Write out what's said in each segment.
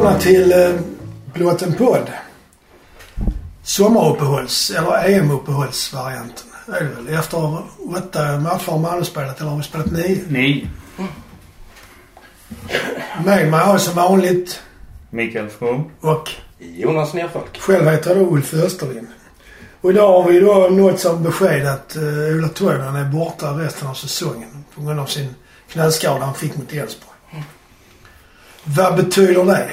välkomna till eh, en podd. Sommaruppehålls, eller EM-uppehållsvarianten är det väl. Efter åtta matcher har Malmö spelat, eller har vi spelat nio? Nio. Med mig har jag som vanligt Mikael From. och Jonas Nerfalk. själv heter jag då Ulf Österlind. Och idag har vi då nått som besked att uh, Ola Toivonen är borta resten av säsongen på grund av sin knäskada han fick mot Elfsborg. Vad betyder det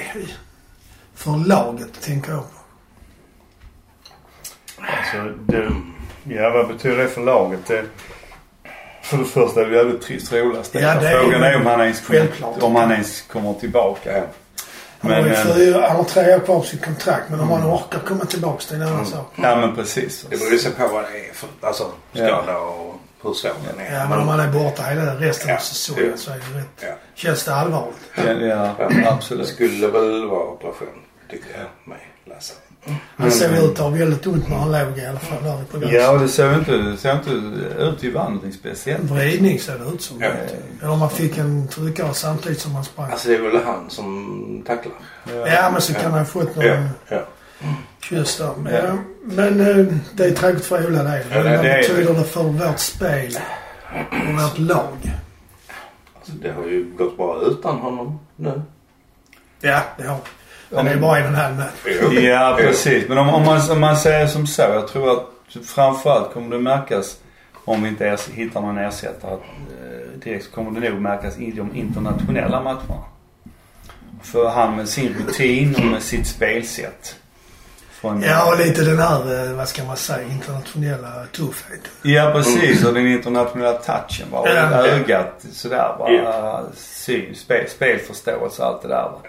för laget, tänker jag på? Alltså, det, ja, vad betyder det för laget? Det, för det första är det jävligt trist del. Ja, det är Frågan ju är om han ens självklart. om han ens kommer tillbaka. Han har, Men, ju eh, fyra, han har tre år kvar på sitt kontrakt men om han orkar komma tillbaka är en annan sak. Ja men precis. Det beror ju på vad det är för alltså, skada och hur svår den är. Ja men om han är borta hela resten av Ja, säsongen ja. så är det rätt. Ja. Känns det allvarligt? Ja, ja Det absolut. skulle väl vara operation, tycker jag mig läsa. Han såg ut att ha väldigt ont när han låg i alla fall där på Ja vänster. och det ser inte, det ser inte ut vara någonting speciellt. Vridning ser det ut som. Ja. Eller om man fick en tryckare samtidigt som han sprang. Alltså det är väl han som tacklar. Ja men så kan han ha fått någon Ja, ja. kyss där. Men, Ja. ja. Men eh, det är tråkigt för Ola det. Ja, Men det- vad betyder det för vårt spel och vårt lag? Alltså, det har ju gått bra utan honom nu. Ja, det har det är bara en och en halv. Ja precis. Men om, om, man, om man säger som så. Jag tror att framförallt kommer det märkas om vi inte ers- hittar någon ersättare eh, direkt så kommer det nog märkas i de internationella matcherna. För han med sin rutin och med sitt spelsätt. Från, Ja, och lite den här, eh, vad ska man säga, internationella tuffheten. Ja precis och den internationella touchen bara. Ja. Och ögat sådär bara. Ja. Syn, spel, spelförståelse och allt det där. va.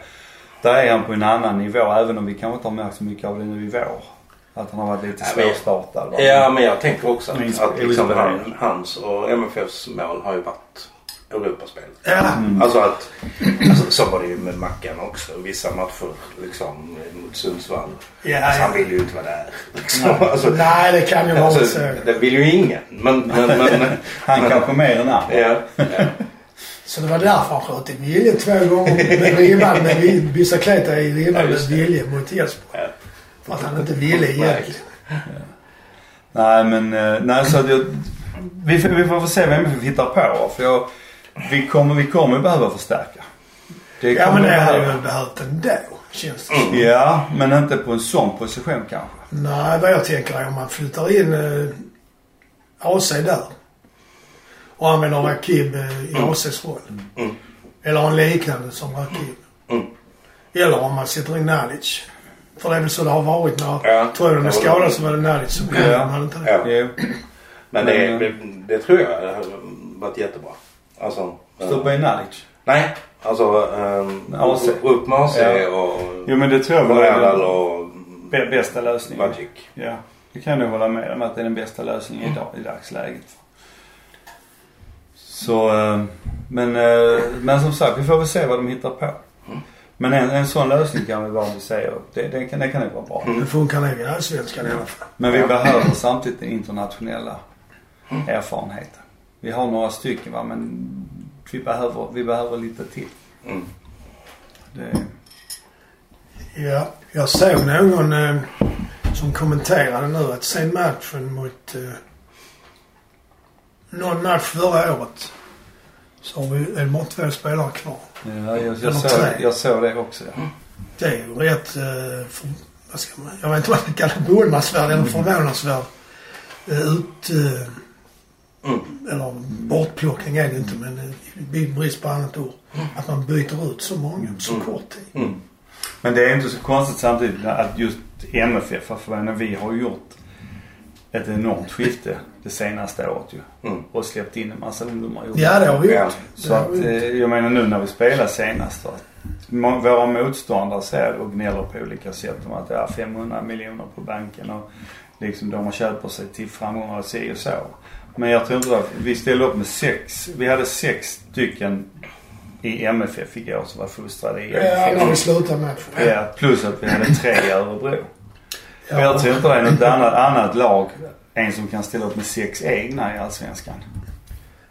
Där är han på en annan nivå även om vi kanske inte har märkt så mycket av det nu i vår. Att han har varit lite svårstartad. Ja men jag tänker också att, att liksom han, hans och MFFs mål har ju varit Europaspel. Ja, Mm. Alltså att, alltså, så var det ju med Mackan också. Vissa matcher liksom mot Sundsvall. ja, Alltså, han ja. vill ju inte vara där. Liksom. Alltså, Nej, det kan ju vara alltså, så. det vill ju ingen. Men, men, men Han men- kanske mer än andra. ja, ja. Så det var därför han sköt i vilje två gånger med ribban, med vi- Bicicleta i Ja, ribban med vilje mot Elfsborg. Ja. För att han inte ville egentligen. Nej men, eh, nej så att jag, vi, får- vi får se vem vi hittar på. För jag, vi kommer, vi kommer behöva förstärka. Det Ja, men det vi hade behöva. väl behövt ändå, känns det Mm. som. Ja, men inte på en sån position kanske. Nej, vad jag tänker är om man flyttar in eh, AC där och använder Rakib eh, i ACs roll. Mm. Eller en liknande som Rakib. Mm. Eller om man sätter in Nalic. För det är väl så det har varit när Ja. Är skadad så var det Nalic som kom. Ja. Ja. Hade inte det? Ja. Men det, Men, det, det tror jag har varit jättebra. Alltså, Stoppa in Nalic. nej, alltså um, AC. upp med AC Ja. och Jo men det tror jag och den bästa lösningen. Magic. Ja. Det kan jag hålla med om att det är den bästa lösningen idag, i dagsläget. Så, eh, men, eh, men som sagt vi får väl se vad de hittar på. Men en, en sån lösning kan vi bara säga. Det, det, kan, det kan nog vara bra. Det funkar nog i Allsvenskan i alla fall. Men vi behöver samtidigt den internationella erfarenheten. Vi har några stycken va men vi behöver, vi behöver lite till. Mm. Det, Ja, jag såg någon eh, som kommenterade nu att sen matchen mot eh, någon match förra året så har vi, är det bara två spelare kvar. ja, jag, jag, såg, jag såg det också ja. Det är ju rätt, eh, för, vad ska man, jag vet inte vad man kallar det, beundransvärd eller förvånansvärd eh, ut, eh, Mm. eller bortplockning är det inte men eh, i brist på annat ord. Att man byter ut så många på så Mm. kort tid. Mm. Men det är inte så konstigt samtidigt att just MFF, för jag menar, vi har gjort ett enormt skifte det senaste året ju. Mm. Och släppt in en massa ungdomar. Ja, det har vi Ja. gjort. Så har att, vi gjort. eh, jag menar nu när vi spelar senast då, Våra motståndare säger och gnäller på olika sätt om att det är 500 miljoner på banken och liksom de köper sig till framgångar och si och så. Men jag tror inte att vi ställde upp med sex, vi hade sex stycken i MFF igår som var fostrade i Ja, när vi MFF. slutar matchen. Ja, plus att vi hade tre i Örebro. Ja. jag tror inte det är något annat, annat lag än som kan ställa upp med sex egna i Allsvenskan.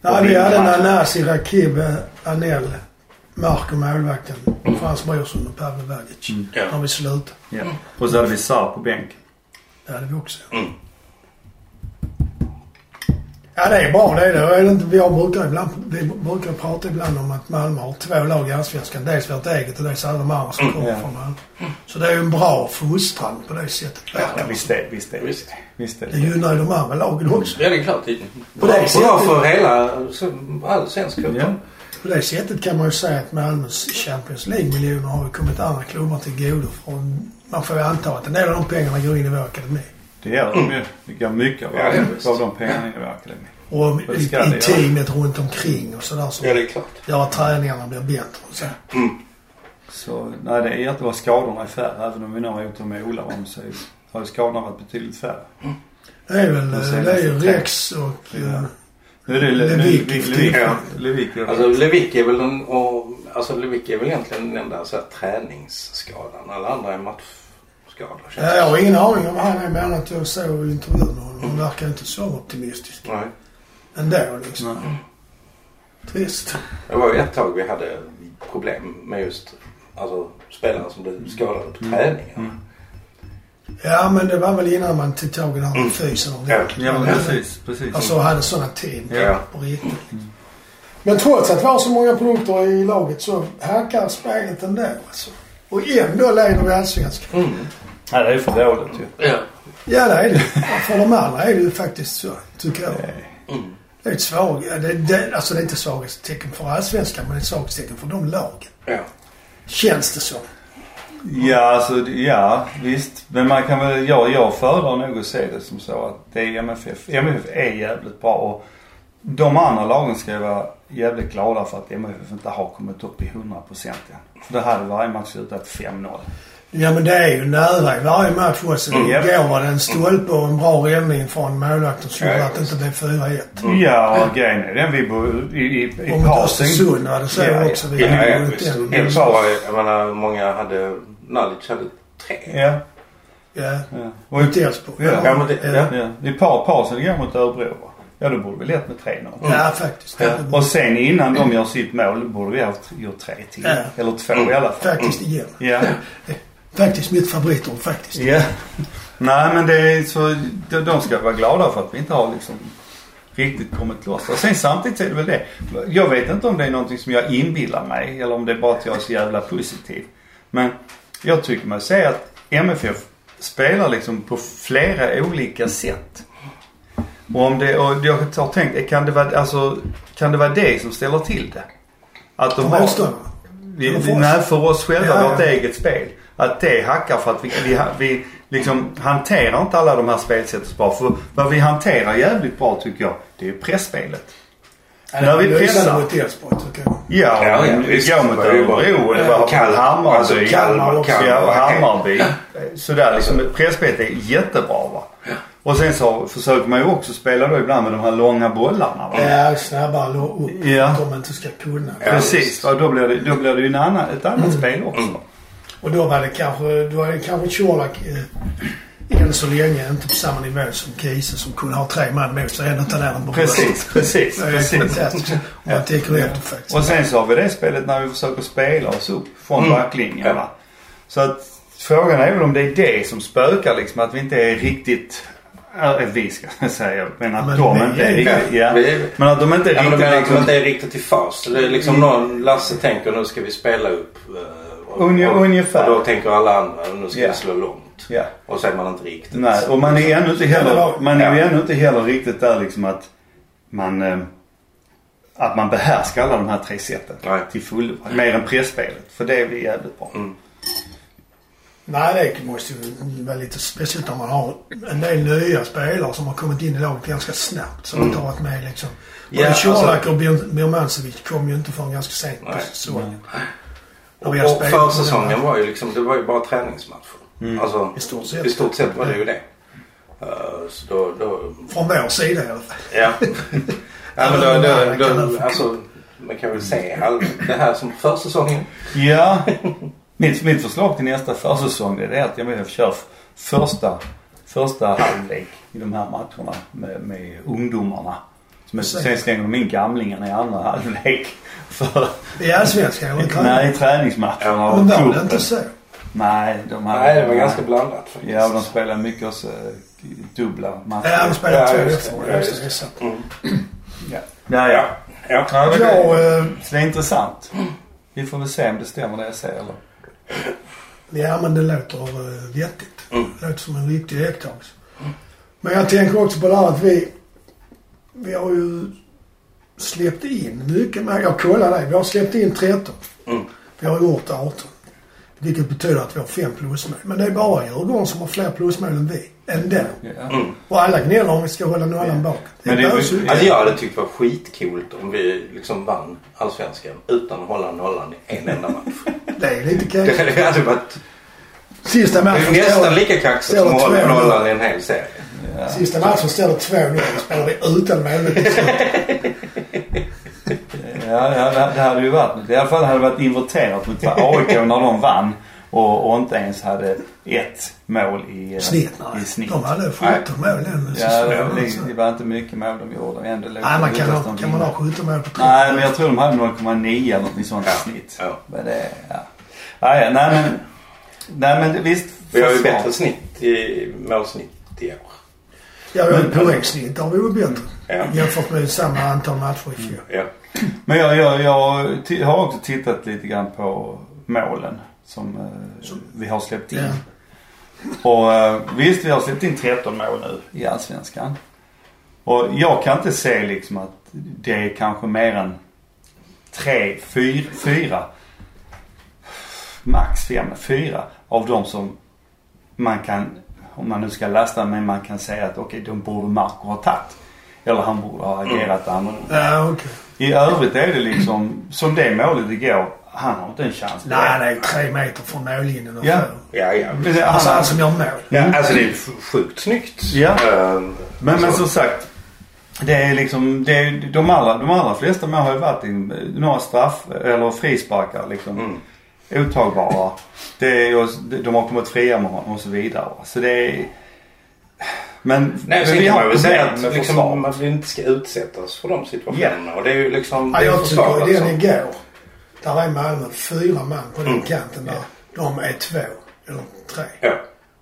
Nej, vi hade Nanasi, Rakib, Anel, Marko målvakten, Frans Brorsson och Pavle Vagic. Mm. Ja. När vi slutade. Ja. Och så hade vi Sarr på bänken. Det hade vi också. Mm. Ja, det är bra det är det. Det inte, har brukar ibland, vi brukar prata ibland om att Malmö har två lag i Allsvenskan. Dels vårt eget och dels alla de andra som kommer Ja. från Malmö. Så det är ju en bra fostran på det sättet. Ja, visst är visst är Visst. Visst Det gynnar ju de andra lagen också. Ja, det är klart. På Bra, det bra sättet. för hela, så- all svensk fotboll. Ja. På det sättet kan man ju säga att Malmös Champions League-miljoner har ju kommit andra klubbar till godo. Från, man får ju anta att en del av de pengarna går in i vår akademi. Det gör de ju. Det går mycket av, Ja, ja, av de pengarna in i akademi. Och i, i göra. teamet runt omkring och sådär som Ja, det är klart. gör att träningarna blir bättre. Och så. Så nej, det är jättebra. Skadorna är färre. Även om vi nu har gjort med Ola om så har ju skadorna varit betydligt färre. Det är väl De det är ju. Rex och... Ja. eh, Nu är det Le- Levik. Levik. Levik. Ja. Levik. ja. Alltså Levik är väl den, och, alltså Levik är väl egentligen den enda så här, träningsskadan. Alla andra är matchskador. Känns Ja, jag har ingen aning om han är med annat jag såg intervjun och han verkar inte så optimistisk. Nej. Ändå liksom. Nej. Trist. Det var ju ett tag vi hade problem med just alltså, spelare som blev skadade på träningarna. Mm. Ja men det var väl innan man tog tag i den här fysen ordentligt. Ja men precis. precis. Alltså hade sådana team Ja. på riktigt. Men trots att vi har så många produkter i laget så hackar spelet ändå alltså. Och ändå leder vi allsvenskan. Mm. Nej, det är ju för dåligt ju. Ja. Ja det är det. För de andra är det ju faktiskt så, tycker jag. Mm. Det är ett svag, ja, det, det, alltså det är inte svaghetstecken för allsvenskan men det är ett svaghetstecken för de lagen. Ja. Känns det som. Ja, alltså ja visst. Men man kan väl, jag, jag föredrar nog att se det som så att det är MFF. MFF är jävligt bra och de andra lagen ska ju vara jävligt glada för att MFF inte har kommit upp i 100% än. För det hade varje match slutat 5-0. Ja men det är ju nära i varje match också. Mm. Igår var det en stolpe och en bra räddning från målvakten som Ja, gjorde att det inte blev 4-1. Ja, och grejen är den vi bo, i, i, i Och mot pausen. Östersund var det så Ja, ja. också. Vi Ja, hade ja, visst. den. Helt bra. Jag menar, många hade... Nalic hade tre. Ja. Ja. ja. Och Mot Elfsborg. Ja. Ja, men det- ja. ja. I par, pausen igår mot Örebro va? Ja, då borde vi lett med 3-0. Ja, faktiskt. Ja. Och sen innan de gör sitt mål borde vi ha gjort tre till. Ja. Eller två i alla fall. Faktiskt igen. Ja. Faktiskt mitt favoritord faktiskt. ja. Nej men det är så, de, ska vara glada för att vi inte har liksom riktigt kommit loss. Och sen samtidigt är det väl det. Jag vet inte om det är någonting som jag inbillar mig eller om det är bara att jag är så jävla positiv. Men jag tycker mig se att MFF spelar liksom på flera olika sätt. Och om det, och jag har tänkt, kan det vara, alltså, kan det vara det som ställer till det? Att de har, vi, vi, oss. nej, för oss själva, Ja, ja. vårt eget spel. Att det hackar för att vi, vi, vi liksom hanterar inte alla de här spelsätten så bra. För vad vi hanterar jävligt bra tycker jag, det är pressspelet. När vi Det är pressar. mot Elfsborg tycker jag. Ja, Ja, ja, vi går mot Örebro och det Ja, var Kalmar, Hammarby. alltså Kalmar, Kalmar. Ja, okej. Hammarby. Sådär liksom. Pressspelet är jättebra va. Och sen så försöker man ju också spela då ibland med de här långa bollarna va. Ja, snabbare upp. Ja. Att de inte ska kunna. Ja. Precis. Och då blir det, då blir det ju en annan, ett annat spel också. va. Och då var det kanske, då var det kanske Colak eh, än så länge inte på samma nivå som Kiese som kunde ha tre man mot sig ändå ta ner den på Precis, precis, Det är precis. fantastiskt. Om man tänker efter faktiskt. Och sen så har vi det spelet när vi försöker spela oss upp från Mm. backlinjen Ja. va. Så att frågan är väl om det är det som spökar liksom. Att vi inte är riktigt, vi ska jag säga, men att Men de inte är riktigt, Ja, vi Men att de inte är Ja, men riktigt de liksom, inte är riktigt i fas? Det är liksom någon, Lasse tänker nu ska vi spela upp. eh, Och, Unge- och, ungefär. Och då tänker alla andra nu ska Ja. vi slå långt. ja. Och så är man inte riktigt. Nej, och man är ännu inte heller, man är Ja. ännu inte heller riktigt där liksom att man, eh, att man behärskar alla de här tre sätten Nej. till fullo. Mer än pressspelet. För det är vi jävligt bra. Mm. Nej, det måste ju vara lite speciellt om man har en del nya spelare som har kommit in i laget ganska snabbt. Som inte har varit med liksom. Mm. Ja, Både Colak alltså- och Bir- Birmancevic kom ju inte förrän ganska sent på säsongen. Och, Och försäsongen var ju liksom, det var ju bara träningsmatcher. Mm. Alltså, I stort sett. i stort sett var det ju det. Uh, så då, då, Från vår sida i alla fall. ja. ja men då, då, man kan då, väl- alltså, man kan väl se all, det här som försäsongen. Ja. Mitt, mitt förslag till nästa försäsong det är att jag kör första, första halvlek i de här matcherna med, med ungdomarna. Men sen slänger de in gamlingarna i andra halvlek. För, I Allsvenskan eller träning? nej, träningsmatcherna och Men var det inte så? Nej, de hade... Nej, det var ganska blandat faktiskt. Ja, de spelar mycket också eh, dubbla matcher. Ja, de spelade Ja, två just det. efter. Ja, Just just det. Mm. Ja, ja. ja. Ja. ja det, eh, så det är intressant. Vi får väl se om det stämmer det jag säger eller? Ja men det låter uh, vettigt. Mm. Det låter som en riktig iakttagelse. Men jag tänker också på det här att vi, vi har ju släppt in mycket mer. Jag kollade det. Vi har släppt in 13. Mm. Vi har gjort 18. Vilket betyder att vi har fem plusmål. Men det är bara Djurgården som har fler plusmål än vi. Ändå. Mm. Och alla gnäller om vi ska hålla nollan bak. Men det ju inte. Alltså jag hade tyckt det var skitcoolt om vi liksom vann Allsvenskan utan att hålla nollan i en enda match. Det är lite Det kul. hade varit Sista det matchen är nästan lika kaxigt ställer som att hålla nollan i en hel serie. Ja. sista matchen det 2-0. Då spelar vi utan målvakt. Ja, ja det, det hade ju varit något. I alla fall hade det varit inverterat mot AIK när de vann och, och inte ens hade ett mål i, eh, Snitt, i snitt. De hade 17 mål den Ja, det, det var inte mycket mål de gjorde. Ändå Nej, man kan, ha, kan man ha 17 mål på tre? Nej, men jag tror de hade 0,9 eller något sånt i Ja, snitt. ja. Men det, ja. Ja, nej men, nej men visst. Vi har ju bättre snitt i målsnitt i år. Ja, men poängsnitt har vi ju bättre. Ja. Jämfört med samma antal matcher i fjol. Ja. Men jag, jag, jag har också tittat lite grann på målen som eh, vi har släppt in. Ja. Och eh, visst, vi har släppt in 13 mål nu i Allsvenskan. Och jag kan inte se liksom att det är kanske mer än tre, fyra, fyra max fem, fyra av dem som man kan, om man nu ska lasta, men man kan säga att okej, de borde Marco ha tagit. Eller han borde ha agerat annorlunda. Ja, okej. I övrigt är det liksom, som det målet igår, han har inte en chans. Nej, det är tre meter från mållinjen och Ja. för. Ja, ja. Men det- Alltså han- han som gör mål. ja alltså det är sjukt snyggt. Ja. Ehm, Men, men så- som sagt. Det är liksom, det är, de, allra, de allra flesta mål har ju varit i några straff eller frisparkar liksom. Mm. Otagbara. Det är, ju- de har kommit fria med honom och så vidare. Så det är... Men, Nej, men vi har säga problem att med liksom, försvar. att vi inte ska utsättas för de situationerna. Och det är ju liksom... Ja, det är jag tycker den som- igår. Där är Malmö fyra man på den Mm. kanten där. De är två. Eller tre. Ja.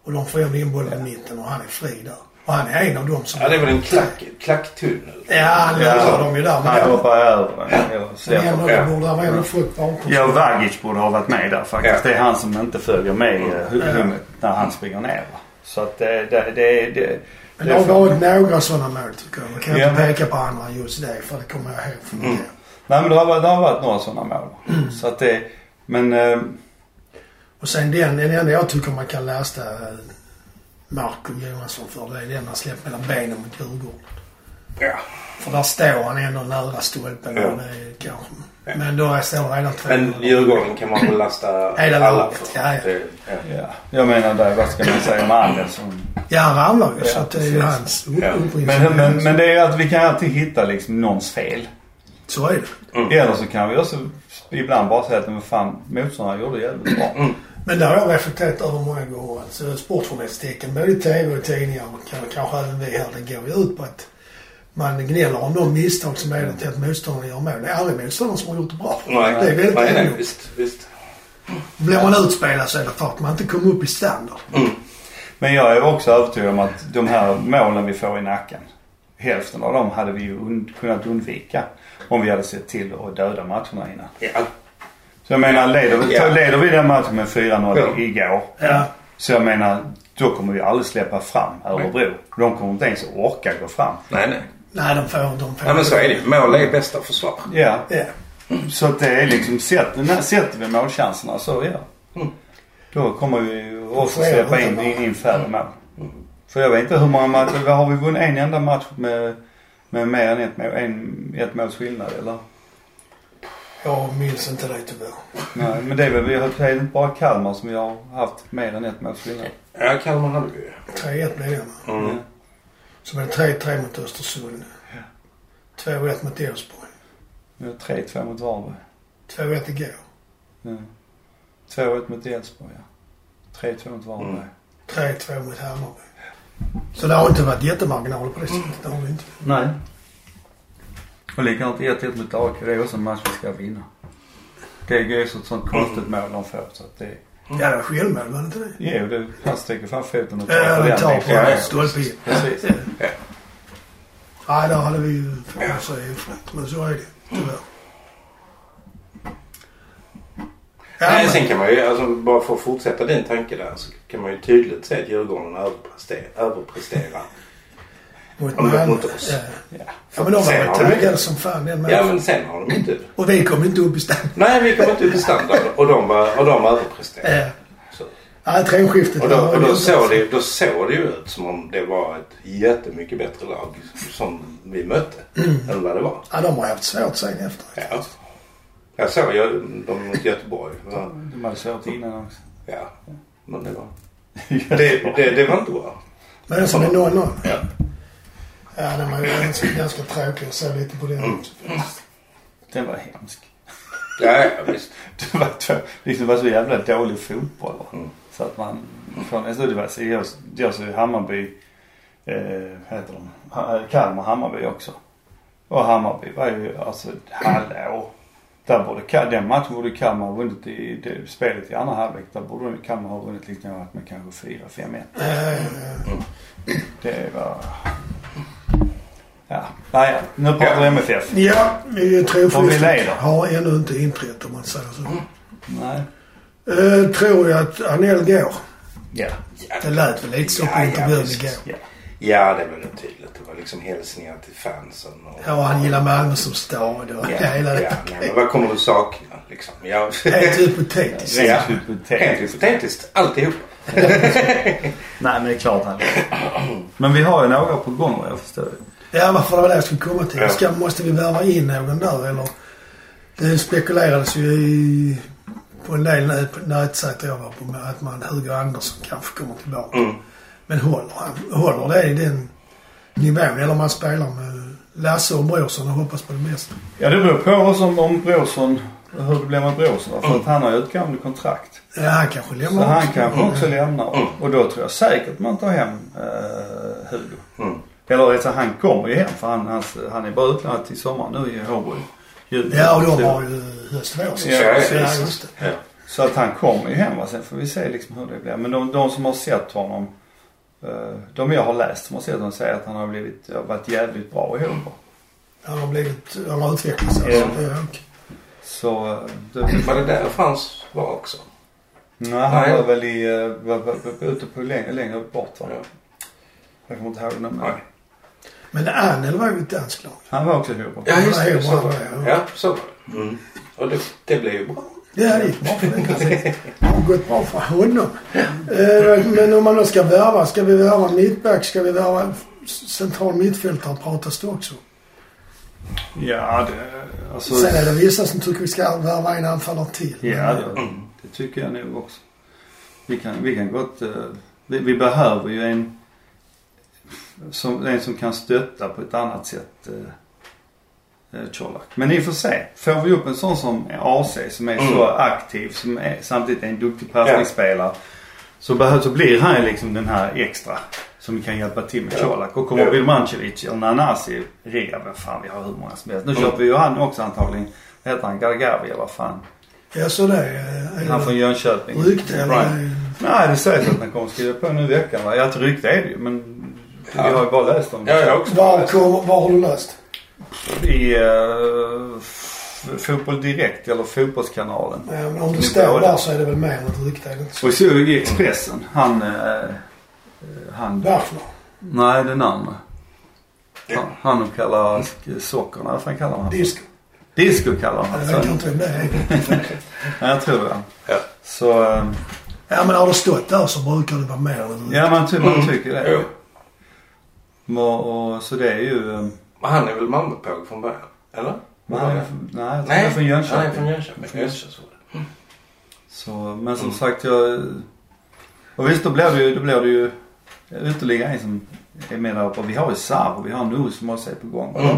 Och de får ändå in bollen i mitten och han är fri där. Och han är en av dem som... ja, det är väl en klack, klacktunnel. Ja, han Ja. löser dem ju där. Han Men hoppar över den. Jag men ändå Ja. borde det vara ändå folk bakom. Ja, Vagic borde ha varit med där faktiskt. Ja. Det är han som inte följer med Mm. mm. när han springer ner. Så att det, det, det, det, Men det har varit några sådana mål tycker jag. Man kan Ja. inte peka på andra just det för det kommer jag ihåg från Mm. Nej men det har, varit- det har varit några sådana mål. Så att det, men eh, Och sen den, den enda jag tycker man kan lasta Marco Johansson för det är den han släppt mellan benen mot Djurgården. Ja. För där står han ändå nära stolpen. Ja. kanske... Ja. Men då står det redan två Men Djurgården kan man väl lasta Hela alla laget, för. ja, ja. Det, ja. ja. Jag menar där, vad ska man säga om Andersson? Ja, han ramlar ju Ja, så att det är ju hans upp, Ja. Men, men, men det är att vi kan alltid hitta liksom någons fel. Så är det. Eller så kan vi också ibland bara säga att men fan motståndaren gjorde det jävligt bra. Men det har jag reflekterat över många gånger. Alltså sportjournalistiken, både i TV och tidningar och kan- kanske även vi här, det går ju ut på att man gnäller om de misstag som leder till att motståndaren gör mål. Det är aldrig motståndaren som har gjort det bra. Nej, Det är väldigt nej, nej, visst, visst. Blir man utspelad så är det för att man inte kom upp i standard. Men jag är också övertygad om att de här målen vi får i nacken. Hälften av dem hade vi ju und- kunnat undvika. Om vi hade sett till att döda matcherna innan. Ja. Så jag menar leder, vi- Ja. leder vi den matchen med 4-0 Ja. igår. Ja. Så jag menar, då kommer vi aldrig släppa fram Örebro. De kommer inte ens orka gå fram. Nej, nej. Nej, de får... De får Ja, men så är det. Mål är bästa försvar. Ja, Ja. så att det är liksom, sätter, sätter vi målchanserna så ja. Mm. Då kommer vi också släppa in, in, in färre mål. För jag vet inte hur många matcher, vad har vi vunnit en enda match med, med mer än ett mål, en, ett måls skillnad eller? Jag minns inte det tyvärr. Nej, men det är väl, vi har, det är inte bara Kalmar som vi har haft mer än ett måls skillnad. Ja, Kalmar hade vi ju. 3-1 blev det. va? Mm. Så var det 3-3 mot Östersund. 2-1 mot Elfsborg. Vi har 3-2 mot Varberg. 2-1 igår. Ja. 2-1 mot Elfsborg ja. 3-2 mot Varberg. Mm. 3-2 mot Hammarby. Så det har inte varit jättemarginaler på det sättet. Det har vi inte. Nej. Och likadant 1-1 mot AIK. Det är också en match vi ska vinna. Det är ju så ett sånt konstigt mål de får så att det... Ja, det var självmål, var det inte det? Jo, det, han sticker fram foten och tar Ja, på det den. tar på Ja, ja. stolpe in. Precis. Ja. Nej, där hade vi ju för sig ofrätt. Men så är det tyvärr. Ja, Nej, men, sen kan man ju, alltså, bara för att fortsätta din tanke där, så kan man ju tydligt se att Djurgården överpresterar. överpresterar. Mot, mot- oss. Ja. Ja. ja, men de var Sen de- taggade som fan den Ja, matchen. men sen har de inte... Och vi kom inte upp i stand. Nej, vi kom inte upp i standard och de, var, och de överpresterade. Ja. Så. Nej, trängskiftet Och, då, var och då, såg det, då såg det ju ut som om det var ett jättemycket bättre lag som vi mötte än vad det var. Ja, de har haft svårt sen efter. Ja. Jag såg ju dem mot Göteborg. Ja, De hade svårt innan också. ja. men det var... Det, det, det var inte bra. Men den som är 0-0. Ja. Ja, den var ju ganska, ganska tråkig att se lite på den Mm. Den var hemsk. Ja, visst. Det var, liksom, det var så jävla dålig fotboll. Mm. Så att man... Från, alltså det var så, jag, jag så Hammarby, eh, heter de? Ha- Kalmar Hammarby också. Och Hammarby var ju alltså hallå. Där borde, den matchen borde Kalmar ha vunnit i det, spelet i andra halvlek. Där borde Kalmar ha vunnit liksom med kanske 4-5-1. Eh, Det var... Ja, nej, nu pratar vi MFF. Ja, leder. har ännu inte inträtt om man säger så. Nej. Eh, tror jag att Anel går. Ja. Det lät väl lite så på Ja, ja, intervjun visst. igår. Ja. Ja, det var nog tydligt. Det var liksom hälsningar till fansen. Och, Ja, och han gillar Malmö som stad och ja, hela ja, det. men vad kommer du sakna liksom? Ja, Helt hypotetiskt. Ja. Helt hypotetiskt. Alltihop. Nej men det är klart han Men vi har ju några på gång vad jag förstår. Ja, varför det var det jag skulle komma till. Ja. Ska, måste vi värva in någon där eller? Det spekulerades ju i, på en del nät, nätsajter jag var på med att man Hugo Andersson kanske kommer tillbaka. Mm. Men håller han? Håller det i den nivån? Eller man spelar med Lasse och Brorsson och hoppas på det bästa? Ja det beror på oss om, om Brorsson, hur det blir med Brorsson. För att han har ju utgående kontrakt. Ja, han kanske Så lämnar han också. kanske också Mm. lämnar. Och då tror jag säkert man tar hem uh, Hugo. Mm. Eller alltså, han kommer ju hem för han, han, han är bara utlånad till sommaren nu i Håbo. Ja, och de har ju höst vår Ja, ja, precis. just det. Ja. Så att han kommer ju hem va. Sen får vi se liksom hur det blir. Men de, de som har sett honom. eh, de jag har läst som har sett honom säger att han har blivit, har varit jävligt bra i Håbo. Han har blivit, han har utvecklats alltså. Ja. Ja, okej. Så eh, det, Var det där Frans var också? Nej, han Nej. var väl i, eh, var, var, var, ute på längre, längre bort va? Ja. Jag kommer inte ihåg det. Nej. Men Anel var ju ett danskt lag. Han var också Håbo. Ja, just det. Ja, Så var det. Ja, så var det. Mm. Och det, det blev ju bra. Ja, det gick bra för den kanske. Det har gått bra för honom. Eh, Men om man då ska värva, ska vi värva mittback? Ska vi värva central mittfältare pratas det också. Ja, det, alltså. Sen är det vissa som tycker vi ska värva en anfallare till. Ja, det, Mm. det tycker jag nog också. Vi kan, vi kan gott, eh, vi, vi behöver ju en som, en som kan stötta på ett annat sätt eh, eh, Colak. Men i och för sig, får vi upp en sån som AC som är så Mm. aktiv, som är, samtidigt är en duktig passningsspelare. Så, behöver, så blir han liksom den här extra som kan hjälpa till med Ja. Colak. Och kommer Ja. Vilmancevic eller Nanasi, Ria, vad fan vi har hur många som helst. Nu Mm. köper vi ju han också antagligen. Vad heter han? Gargavi eller vad fan. Ja, så det är, är Han från Jönköping. rykte eller? Nej, det sägs att han kommer skriva på nu i veckan va? Ja, ett rykte är det ju men Ja. vi har ju bara läst om det. Ja, jag har också Var, läst. kom, var har du läst? I uh, Fotboll Direkt eller Fotbollskanalen. Ja, men om det står där så är det väl mer än ett rykte? Och så i Expressen. Han, eh, han, Varför? nej den andra. Han, han de kallar sockerna, vad fan kallar han? Disco. Disco kallar Ja, han så. vet jag inte vem det är. Ja, jag tror det. Ja. Så, eh, Ja, men har det stått där så brukar det vara mer än ett rykte. ja man, ty- man Mm. tycker det. Jo. Och, och, så det är ju, eh, Men han är väl Malmöpåg från början? Eller? nej, från- nej, jag är från Jönköping. Är från Jönköping. Från Just det, så men som Mm. sagt jag... Och visst då blir det ju, då blir det ju ytterligare en som är med där uppe. Vi har ju Sarr och vi har Nu som också är på gång. Mm.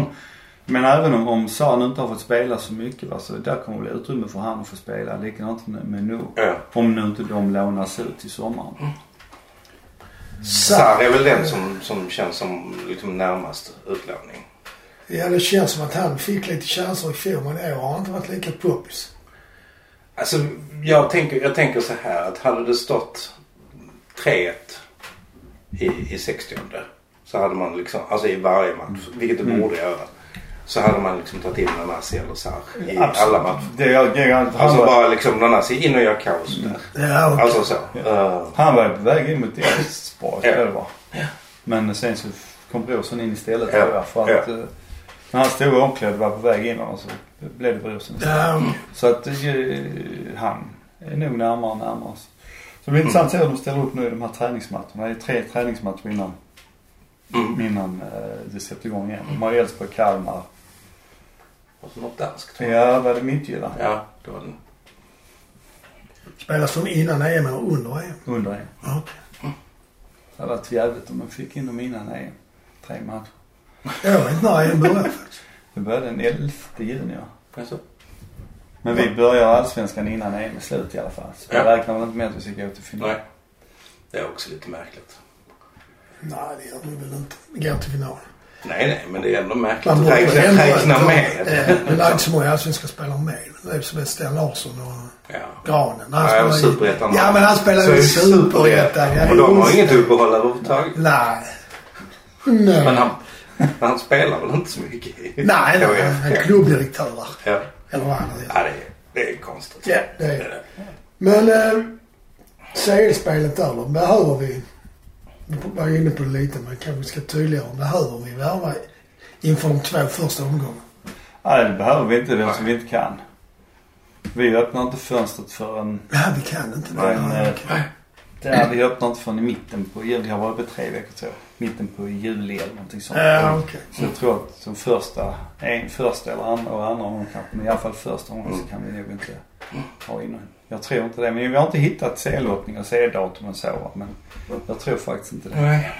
Men även om, om Sarr nu inte har fått spela så mycket va, så där kommer det bli utrymme för han att få spela. Likadant med, med Nu. Ja. Om nu inte de lånas ut till sommaren. Sarr är väl den som, som känns som liksom närmast utlåning. Ja, det känns som att han fick lite chanser i fjol men i år har han inte varit lika poppis. Alltså jag tänker, jag tänker så här att hade det stått 3-1 i, i 60 så hade man liksom, alltså i varje match, vilket det Mm. borde göra. Så hade man liksom tagit in Nanasi eller Sarr i Absolut. alla matcher. Det, jag, jag, han, Alltså var, bara liksom Nanasi in och gör kaos där. Ja, okej. Alltså så. Uh, han var på väg in mot Elfsborg, Ja. det var. Men sen så kom Brorsson in istället Ja. tror jag. För att Ja. eh, när han stod omklädd var på väg in och så blev det Brorsson istället. Ja. Så att eh, han är nog närmare och närmare. oss. Så det blir intressant att se hur de ställer upp nu i de här träningsmatcherna. Det är tre träningsmatcher innan, mm. innan eh, det sätter igång igen. De har Elfsborg, Kalmar. Och något danskt. tror jag. Ja, var det Midtjylland? Ja, det var den. Spelas de innan EM eller under EM? Under en. Ja, okej. Det hade varit jävligt om man fick in dem innan EM. Tre matcher. Jag vet inte när EM börjar faktiskt. Det började den 11 juni ja. Alltså. Men vi börjar allsvenskan innan EM är slut i alla fall. Så vi Ja. räknar väl inte med att vi ska gå till final. Nej. Det är också lite märkligt. Nej, det gör de väl inte. Vi går till final. Nej, nej, men det är ändå märkligt att räkna, räkna med. Eh, det är inte så många allsvenska spelare med. Det är som Sten Larsson och Ja. Granen. Han Ja, Superettan. Ja, men han spelar ju Superettan. Och de har inget uppehåll överhuvudtaget. Nej. Nej. han, men han spelar väl inte så mycket Nej, nej. Han är klubbdirektör. Ja, Eller vad han är. ja det, är, det är konstigt. Ja, det är det. Men eh, CL-spelet där då. Behöver vi var inne på det lite men kanske ska tydliggöra. Behöver vi värva inför de två första omgångarna? Nej, det behöver vi inte eftersom vi inte kan. Vi öppnar inte fönstret förrän... Ja, vi kan inte det. Nej, eh, okej. Där vi öppnar inte förrän i mitten på juli. Vi har varit uppe tre veckor tror jag. Mitten på juli eller någonting sånt. Ja, okej. Så jag tror att som första, en första eller andra och andra gången kanske, men i alla fall första gången så kan vi nog inte ha in Jag tror inte det. Men vi har inte hittat C-lottning och C-datum och så. Men jag tror faktiskt inte det. Nej.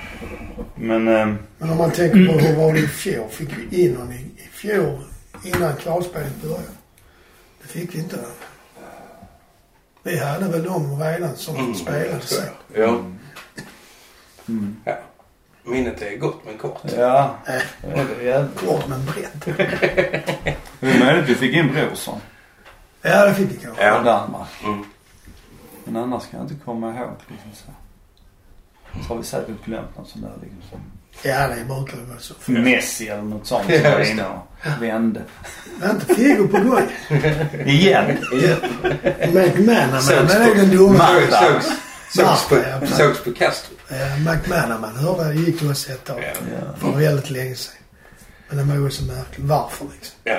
Men ehm, Men om man tänker på hur var det i fjol? Fick vi in någon i, i fjol innan kvalspelet började? Det fick vi inte. Vi hade väl dem redan som Mm, spelade så. så. Ja. mm, ja. Minnet är gott men kort. ja. Äh, Det det kort men brett. Det är möjligt vi fick in Brorsson Ja, det fick vi kanske. Ja. Danmark. Mm. Men annars kan jag inte komma ihåg liksom så. Så har vi säkert glömt något sånt där liksom. Ja, det brukar vara så. Messi eller något sånt Ja, som var inne och vände. Är inte Figo på gång. Igen. McManaman, den är den dumma. Sågs- på, Ja, sågs på Castro. Eh, McManaman hörde jag, det gick ju oss ett tag. Ja. Ja. För väldigt länge sedan. Men det var ju så märkligt. Varför liksom? Ja.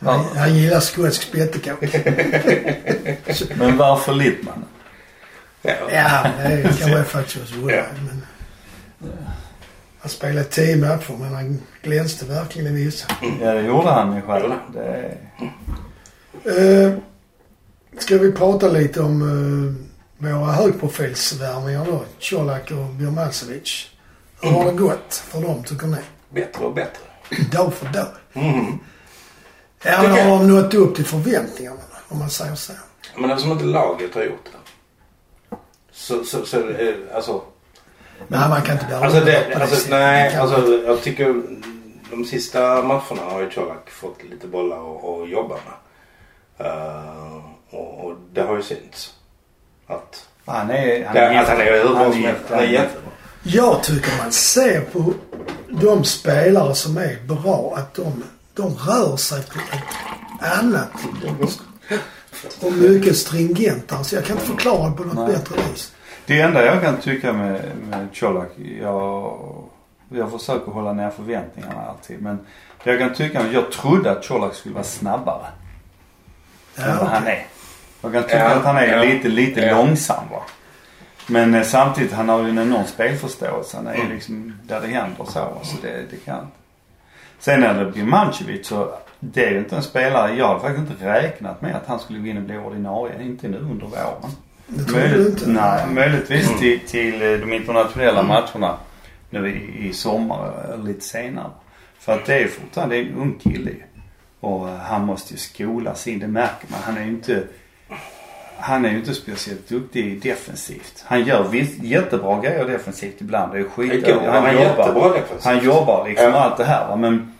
Han, han gillar skotsk spettekåk. Men varför Littman? Ja. Ja, det kan man faktiskt också undra. Ja. Men han spelade tio matcher men han glänste verkligen i vissa. Ja det gjorde han ju själv. Det Uh, ska vi prata lite om uh, våra högprofilsvärvningar då? Colak och Birmancevic. Hur har det gått för dem tycker ni? Bättre och bättre. Dag för dag. Mm. Ja, men har de nått upp till förväntningarna om man säger så? Men eftersom inte laget har gjort det. Så, så, så eh, alltså. Nej, man kan inte bli Alltså, det, på alltså nej, Det man alltså jag tycker de sista matcherna har ju Colak fått lite bollar att, att jobba med. Eh, och, och det har ju synts. Att, han är... Han det, är att han är hur bra han som är- helst. Han är jättebra. Jag tycker man ser på de spelare som är bra att de, de rör sig på ett annat och mycket stringentare. Så jag kan inte förklara det på något Nej. bättre vis. Det enda jag kan tycka med, med Colak, jag, jag försöker hålla ner förväntningarna alltid. Men det jag kan tycka, jag trodde att Colak skulle vara snabbare än Ja, vad han okej. är. Jag kan tycka Ja, att han är ja. lite, lite Ja. långsam va. Men eh, samtidigt, han har ju en enorm spelförståelse. Han är ju Mm. liksom där det händer så. Så det, det kan. Sen när det blir Mancevic så det är ju inte en spelare, jag hade faktiskt inte räknat med att han skulle gå in och bli ordinarie. Inte nu under våren. Det tror du Möjligt, inte? nej, möjligtvis till, till eh, de internationella matcherna nu i, i sommar eller lite senare. För att det är fortfarande det är en ung kille. Och eh, han måste ju skolas in, det märker man. Han är ju inte, han är ju inte speciellt duktig defensivt. Han gör visst jättebra grejer defensivt ibland. Det är skit. Han jättebra defensivt. Han jobbar liksom Ja. allt det här va. Men,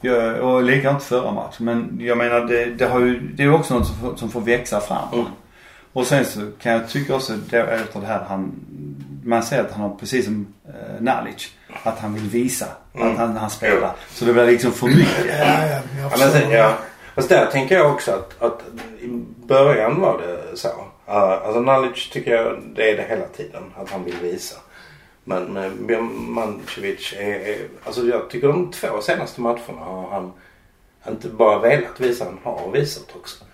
jag, och likadant förra matchen. Men jag menar det, det, har ju, det är också något som får, som får växa fram. Mm. Och sen så kan jag tycka också då, efter det här han, man ser att han har precis som eh, Nalic. Att han vill visa Mm. att han, han spelar. Så det blir liksom för mycket. Ja, ja, jag Ja, men sen, ja. Fast där tänker jag också att, att i början var det så. Uh, alltså Nalic tycker jag det är det hela tiden. Att han vill visa. Men, men Birmancevic är, är... Alltså jag tycker de två senaste matcherna har han inte bara velat visa, han har visat också.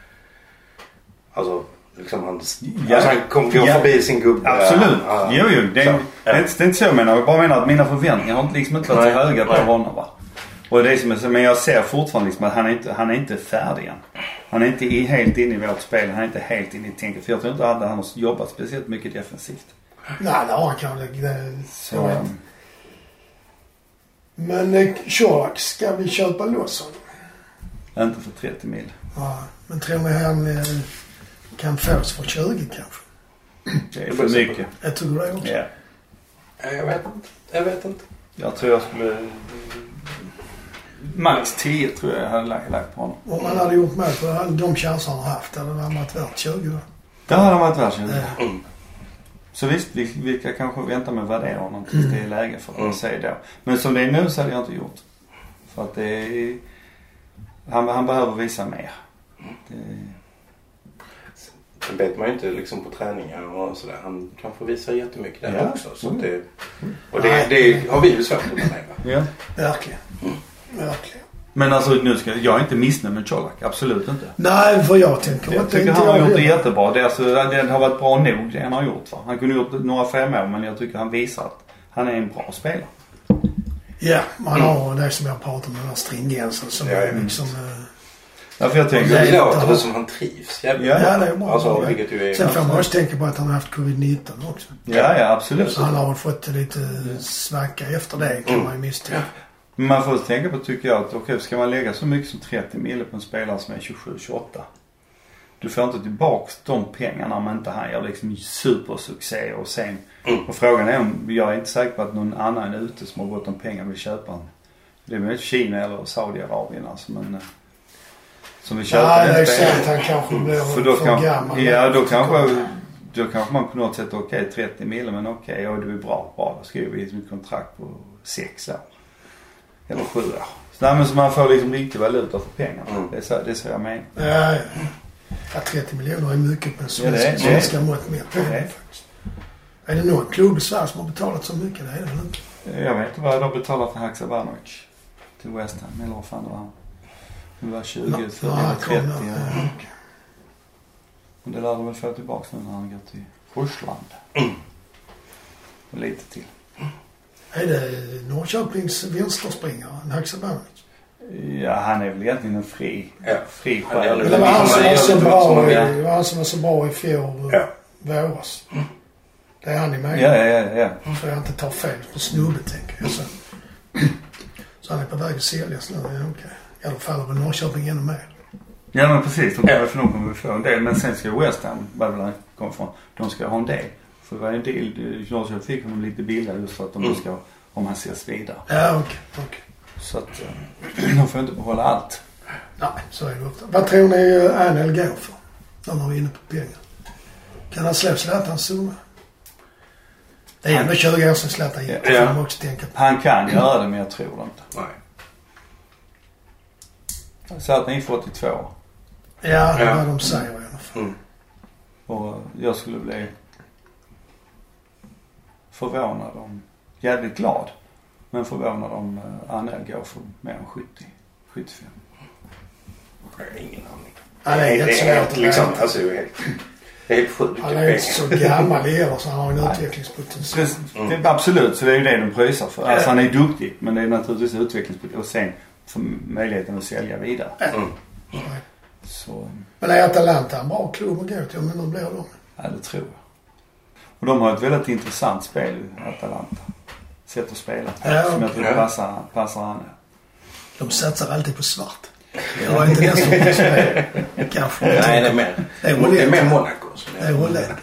Alltså liksom han... Ja. Alltså han kom, går Ja. förbi sin gubbe. Absolut. Ja, Jo, jo. Det, är- så, det, är inte, det är inte så jag menar. Jag bara menar att mina förväntningar har inte liksom inte varit så höga på honom va. Och det är som men jag ser fortfarande liksom att han är inte, han är inte färdig än. Han är inte i, helt inne i vårt spel. Han är inte helt inne i tänket. För jag tror inte att han har jobbat speciellt mycket defensivt. Nej, det har han kanske. Det- Så, jag vet. Men eh, Colak, ska vi köpa loss honom? inte för 30 mil. Ja, men tror ni han eh, kan fås för 20 kanske? Det är för mycket. Jag tror det också. Ja. Ja, Jag vet inte. Jag vet inte. Jag tror jag skulle... Max 10 tror jag jag hade lagt, lagt på honom. Om han hade gjort mål på de chanser han har haft hade han varit värt 20 då. Det hade han varit värd 20. Ja. Mm. Så visst, vi, vi kan kanske vänta med att värdera honom tills det är läge för Mm. att se då. Men som det är nu så hade jag inte gjort. För att det är... Han, han behöver visa mer. Det, Sen vet man ju inte liksom på träningar och sådär. Han kanske visar jättemycket där Ja. också. Så Mm. det, och det, det har vi ju svårt att planera. ja. Verkligen. Verkligen. Men alltså nu ska jag är inte missnöjd med Colak. Absolut inte. Nej, för jag tänker Jag inte tycker inte han har jag gjort det jättebra. Det, alltså, det har varit bra nog det han har gjort. Va? Han kunde gjort några fem år men jag tycker han visar att han är en bra spelare. Ja, man har det som jag pratar om, den här stringensen som Ja, är ja. liksom... eh, Därför jag tänker... Det låter det som han trivs jävligt Ja. Ja, det är bra. Alltså, Ja. vilket ju är... Sen får man också tänka på att han har haft covid-19 också. Ja, ja absolut. Så han har fått lite svacka efter det kan Mm. man ju misstänka. Men man får tänka på tycker jag att okej, ska man lägga så mycket som 30 mille på en spelare som är 27-28. Du får inte tillbaks de pengarna om inte han gör liksom supersuccé och sen. Mm. Och frågan är om, jag är inte säker på att någon annan ute som har gott om pengar vill köpa en. Det är väl Kina eller Saudiarabien alltså men. eh, Som vill köpa Nej, det är den spelaren. sant. Han kanske blir För då för kan, gammal. ja då kanske, då kanske man på något sätt, okej 30 mille men okej, ja du är bra, bra. Då skriver vi ett kontrakt på 6 år. Eller 7 år. Så, nej, men så man får liksom riktig valuta för pengarna. Mm. Det, är så, det är så jag menar. Ja, ja. ja, 30 miljoner är mycket med Ja, svenska, är- svenska mått mätt. det är- det någon klubb i Sverige som har betalat så mycket? Det är det väl inte? Jag vet inte vad de betalar för Haksabanovic till West Ham. Eller vad fan det var. Det var 20, Nå- 30, när han kom 30. där. Ja. Ja, okej. Men det lär de väl få tillbaka nu när han går till Ryssland. Mm. Och lite till. Är det Norrköpings vänsterspringare, Haksabanovic? Ja, han är väl egentligen en fri, Ja. fri själ. Det var han som var så bra, i- det var han som var så bra i fjol Ja. våras. Det är han i mig. Ja, ja, ja, ja. Så jag inte tar fel på snubbe tänker jag så. Så han är på väg att säljas nu. Ja, okej. I alla fall har Norrköping ännu mer. Ja men precis. De Ja. kommer, för de kommer vi få en del. Men sen ska West Ham, var det väl han kom ifrån, de ska ha en del. För det var en del, Norrköping fick honom lite billigare just för att de Mm. ska, om han ses vidare. Ja, okej. okej. Så att eh, de får inte behålla allt. Nej, så är det ofta. Vad tror ni eh, Anel går för? När man är inne på pengar. Kan han slå Zlatans summa? Det är ändå 20 år sedan Zlatan gick. Ja. man också tänka på. Han kan göra det men jag tror det inte. Nej. Jag han gick för 82 Ja, det är Ja. vad de säger i alla fall. Mm. Och jag skulle bli förvånad om, jävligt glad. Men förvånad om eh, Anel går för mer än 70, 75. Jag har ingen aning. Är att helt, liksom, alltså, det är helt, det är helt sjukt. Han är inte så gammal heller så han har en utvecklingspotential. Absolut, så det är ju det de pröjsar för. Alltså han är duktig men det är naturligtvis utvecklingspotential. Och sen för möjligheten att sälja vidare. Mm. Så, Men är Atalanta en bra klubb att gå till? Men nu blir de. ja det tror jag. Och de har ett väldigt intressant spel, Atalanta. Sätt att spela på. Ja, som jag tror Ja. passar, passar han. De satsar alltid på svart. Det var inte den sortens. Kanske. Nej, det är mer, Det är det är mer Monaco. som Det är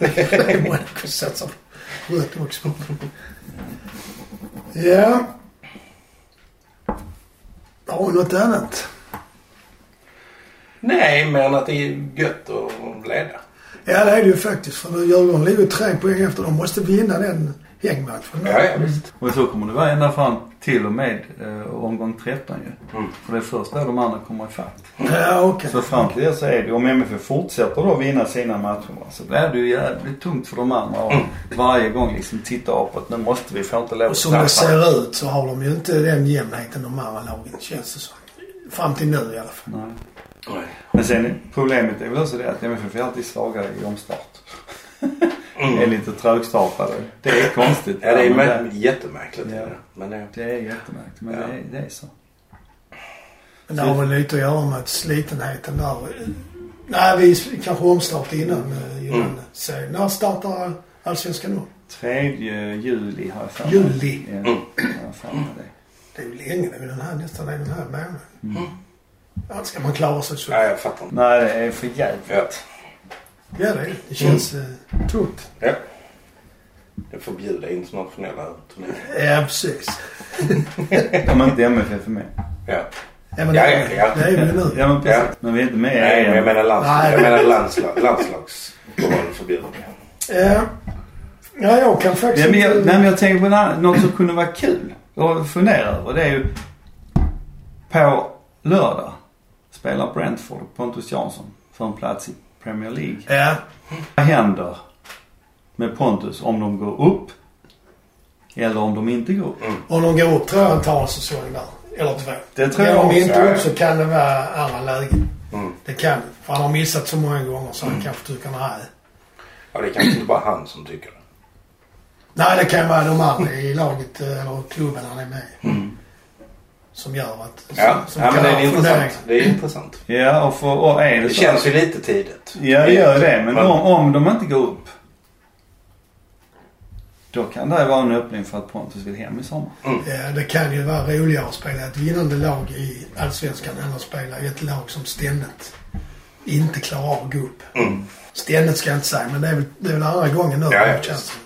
är Monaco satsar rött också. Ja. Har vi något annat? Nej, men att det är gött att leda. Ja, det är det ju faktiskt. För Djurgården ligger tre poäng efter. De måste vinna den hängmatchen. Ja, ja visst. Och så kommer det vara ända fram till och med eh, omgång 13 ju. Mm. För det är först då de andra kommer ifatt. Ja, okej. Så fram till det så är det, om MFF fortsätter då vinna sina matcher va, så blir det ju jävligt tungt för de andra. Och varje gång liksom titta uppåt. Nu måste vi, får inte lov Och som det ser ut så har de ju inte den jämnheten de andra lagen känns det som. Fram till nu i alla fall. Nej. Nej. Men sen problemet är väl också det att MFF är alltid svagare i omstart. är lite trögstartade. Det är konstigt. Ja, det är men mär- jättemärkligt. Ja. Men det, det är jättemärkligt. Men Ja. det, är, det är så. Men det har väl lite att göra med slitenheten där. Nej, vi kanske omstart innan. eh, innan Mm. så, när startar Allsvenskan då? 3 juli har jag för mig. Juli. Ja, Mm. jag har för mig det. Det är ju länge. Ju den här, nästan den här månaden. Mm. Ja, ska man klara sig så. ja, jag fattar inte. Nej, det är för jävligt. Ja. Ja, det det. Det känns Mm. eh, tungt. ja. Det förbjuder internationella turneringar. Ja, precis. Om inte MFF är med. Ja. Ja, men Ja, det, ja, ja. det är vi nu. Ja men precis. Ja. Men vi är inte med Nej, men jag menar, lands, Nej. jag menar landslag, landslagsfotboll förbjuder det. Ja. Ja, jag kan faktiskt Ja, men jag, inte... nej, men jag tänker på annan- något som kunde vara kul att fundera över. Det är ju på lördag spelar Brentford och Pontus Jansson för en plats i Premier League. Ja. Vad händer med Pontus om de går upp eller om de inte går upp? Om de går upp tror jag han tar en säsong där. Eller två. Det tror Går jag de också. inte ja. upp så kan det vara andra lägen. Mm. Det kan. För han har missat så många gånger så han kanske tycker nej. Ja, det är kanske inte bara han som tycker det. Nej, det kan vara de andra i laget eh, eller klubben han är med i. Som gör att... Ja, som ja men det är intressant. Det är intressant. Ja och, för, och är det Det så känns ju lite tidigt. Ja, det gör det. Men om, om de inte går upp. Då kan det vara en öppning för att Pontus vill hem i sommar. Ja, det kan ju vara roligare att spela ett vinnande lag i Allsvenskan än att spela ett lag som ständigt inte klarar av att gå upp. Mm. Ständigt ska jag inte säga, men det är väl, det är väl andra gången nu. Ja,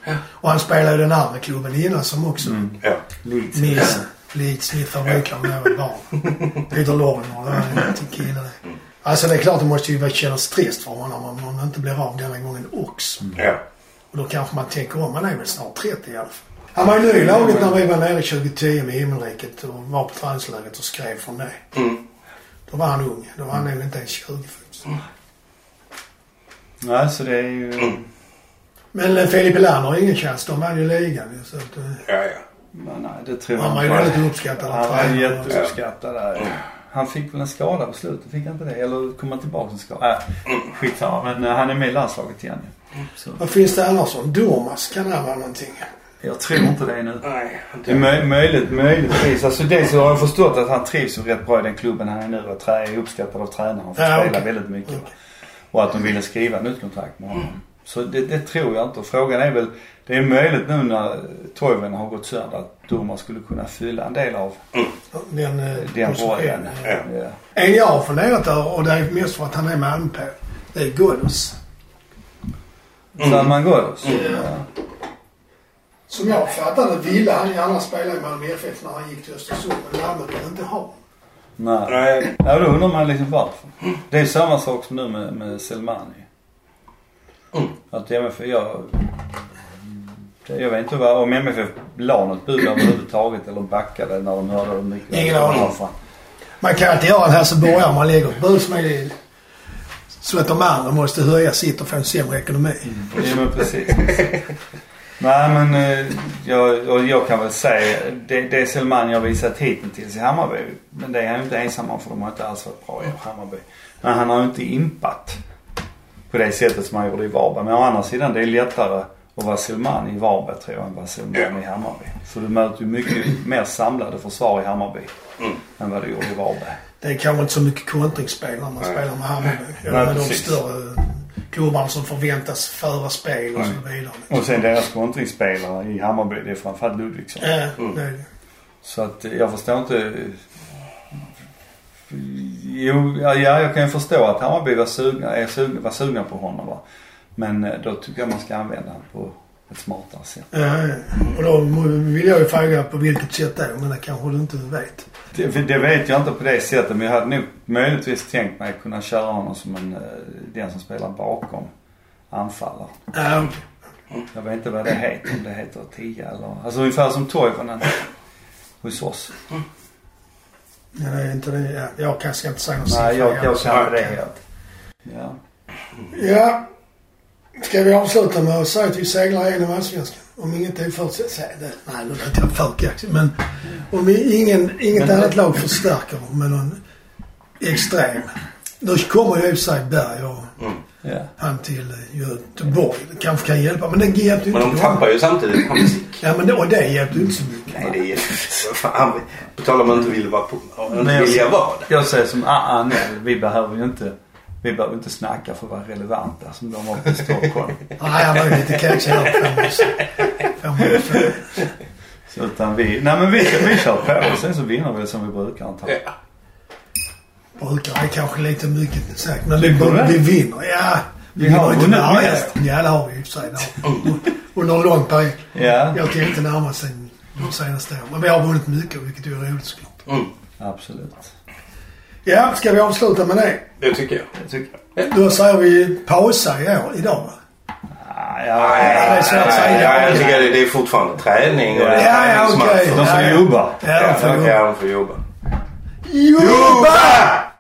ja. Och han spelade ju den andra klubben innan som också Ja. Leeds. Leeds, mitt favoritlag när jag var barn. Peter Lorimer, det var en kille det. Alltså det är klart det måste ju vara- kännas trist för honom om han inte blir av denna gången också. Ja. Och då kanske man tänker om. Han är väl snart 30 i alla fall. Han var ju ny i laget när vi var nere 2010 med himmelriket och var på träningsläget och skrev från det. Mm. Då var han ung. Då var han nog inte ens 20 faktiskt. Nej, så det är ju... Men eh, Filip Helander har ingen chans. De vann ju ligan så att, eh, Ja, ja. Men nej, det tror Han var jag ju inte. väldigt uppskattad Han var jätteuppskattad där. Han fick väl en skada på slutet, fick han inte det? Eller kom han tillbaka en skada? Äh, skitsamma. Men eh, han är med i landslaget igen ju. Så, Vad finns det annars om? Dormas kan det vara någonting. jag tror inte det nu. Nej, Det är möj- möjligt, möjligtvis. Alltså dels så har jag förstått att han trivs ju rätt bra i den klubben han är nu och är uppskattad av tränaren. Han får Ja, spela okej. väldigt mycket. Okej. Och att de ville skriva nytt kontrakt med honom. Så det, det tror jag inte. Och frågan är väl, det är möjligt nu när Toivonen har gått sönder att Durmaz skulle kunna fylla en del av Den, eh, den rollen. Ja. Ja. En jag har funderat över och det är mest för att han är Malmö på. Det är Ghoddos. Salman Ghoddos. Mm. Ja. Som jag fattade ville han gärna spela i Malmö FF när han gick till Östersund. Men Malmö ville inte ha. Nej. Nej. Ja, då undrar man liksom varför. Det är samma sak som nu med, med Selmani. Mm. Att MFF, jag, jag vet inte vad, om MFF la något bud överhuvudtaget eller backade när de hörde hur mycket Ingen aning. Man kan alltid göra en helsingborgare man lägger ett bud som är så att de andra måste höja sitt och få en sämre ekonomi. Ja men precis. Nej men eh, jag, jag kan väl säga det, det är Selmani har visat hittills i Hammarby. Men det är han ju inte ensam om för de har inte alls varit bra i Hammarby. Men han har ju inte impat på det sättet som han gjorde i Varberg. Men å andra sidan det är lättare att vara Selmani i Varberg tror jag än vara Selmani i Hammarby. För du möter ju mycket mer samlade försvar i Hammarby Mm. än vad du gjorde i Varberg. Det är kanske inte så mycket kontringsspel när man Nej. spelar med Hammarby. Nej, Eller med de större klubbarna som förväntas föra spel och så vidare. Och sen deras kontringsspelare i Hammarby det är framförallt Ludvigsson. Ja, det är det. Så att eh, jag förstår inte. Jo, ja, ja, jag kan ju förstå att Hammarby var sugna, är sugna, var sugna på honom va. Men eh, då tycker jag man ska använda honom på ett smartare sätt. Ja, och då vill jag ju fråga på vilket sätt då, men det kanske du inte vet. Det, det vet jag inte på det sättet men jag hade nog möjligtvis tänkt mig att kunna köra honom som en, eh, den som spelar bakom anfallare. Ja, Jag vet inte vad det heter, om det heter 10 eller... Alltså ungefär som Toivonen hos oss. Det är inte det. Ja, jag kanske inte säga något Nej, jag, jag kan inte det. Ja. Ja. Ska vi avsluta med att säga att vi seglar igenom Allsvenskan? Om inget är för... Nej, nu lät jag för kaxig. Men om ingen, inget Men- annat lag förstärker med någon extrem. Då kommer ju i och för sig Berg och ja. han till Göteborg. Det kanske kan hjälpa. Men det hjälpte ju Men inte de dem. tappar ju samtidigt Hamsik. Ja, men det, och det hjälpte ju inte så mycket. Nej, det är fan. På tal om att inte vilja vara på, om inte jag- vilja vara det. Jag säger som ah, ah, nej, vi behöver ju inte vi behöver inte snacka för att vara relevanta som de var på Stockholm. Nej, han var ju lite kaxig där. ju. Så utan vi, nej men vi, vi kör på och sen så vinner vi som vi brukar antagligen. Ja. Brukar är kanske lite mycket sagt. Men vi, det? vi vinner. Ja. Vi har inte vunnit mest. Ja, det har vi i och för sig. Det har vi. Under en lång period. Ja, Jag kan inte närma sig de senaste åren. Men vi har vunnit mycket vilket är roligt såklart. Mm, absolut. Ja, ska vi avsluta med det? det tycker jag. Det tycker jag. Då säger vi pausa i år, idag va? Ah, ja, det är svårt att säga. nej, jag tycker det, det är fortfarande träning och det är Ja, ja, de får Ja, ja. jobba. Ja, Ja, de får jobba. Jobba!